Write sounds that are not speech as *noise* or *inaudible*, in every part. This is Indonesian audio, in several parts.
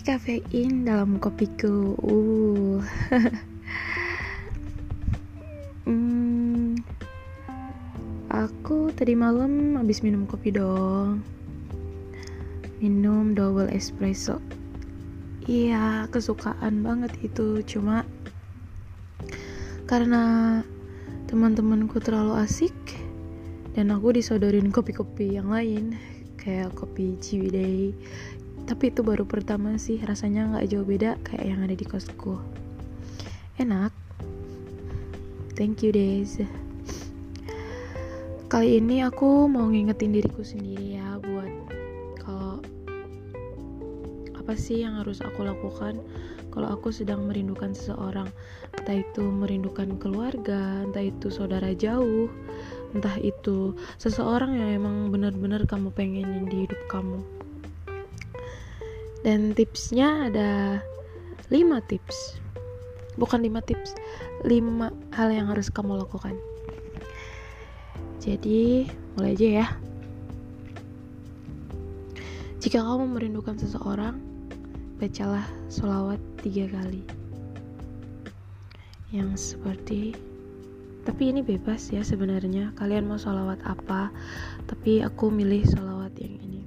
kafein dalam kopiku. Uh. *laughs* hmm, aku tadi malam habis minum kopi dong. Minum double espresso. Iya, kesukaan banget itu. Cuma karena teman-temanku terlalu asik dan aku disodorin kopi-kopi yang lain kayak kopi Ciwidey. Tapi itu baru pertama sih rasanya nggak jauh beda kayak yang ada di kosku. Enak. Thank you Days kali ini aku mau ngingetin diriku sendiri ya buat kalau apa sih yang harus aku lakukan kalau aku sedang merindukan seseorang. Entah itu merindukan keluarga entah itu saudara jauh entah itu seseorang yang emang benar-benar kamu pengenin di hidup kamu. Dan tipsnya ada 5 tips. Bukan 5 tips 5 hal yang harus kamu lakukan. Jadi mulai aja ya. Jika kamu merindukan seseorang bacalah sholawat tiga kali. Yang seperti tapi ini bebas ya sebenarnya. Kalian mau sholawat apa? Tapi aku milih sholawat yang ini.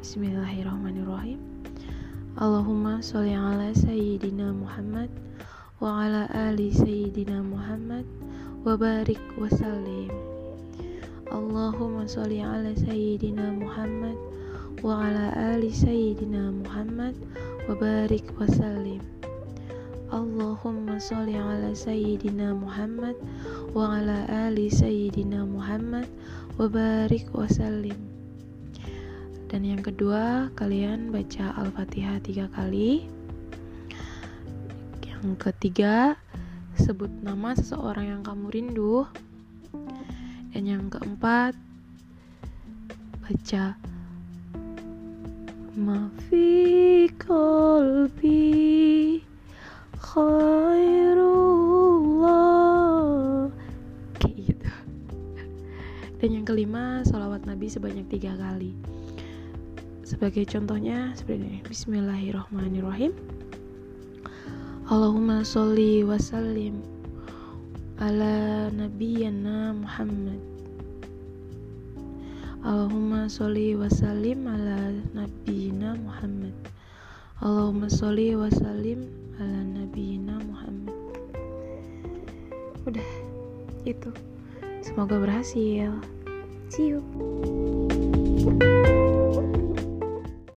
Bismillahirrahmanirrahim. Allahumma sholli ala sayyidina Muhammad wa ala ali sayyidina Muhammad wa barik wa sallim. Allahumma sholli ala sayyidina Muhammad wa ala ali sayyidina Muhammad wa barik wa sallim Allahumma sholli ala sayyidina Muhammad wa ala ali sayyidina Muhammad wa barik wa sallim. Dan yang kedua, kalian baca Al-Fatihah tiga kali. Yang ketiga, sebut nama seseorang yang kamu rindu. Dan yang keempat, baca Mafi dan yang kelima salawat nabi sebanyak tiga kali. Sebagai contohnya seperti ini. Bismillahirrahmanirrahim. Allahumma sholli wa sallim ala nabiyyana Muhammad. Allahumma sholli wa sallim ala nabiyyina Muhammad. Allahumma sholli wa sallim ala nabiyina Muhammad. Udah itu semoga berhasil. See you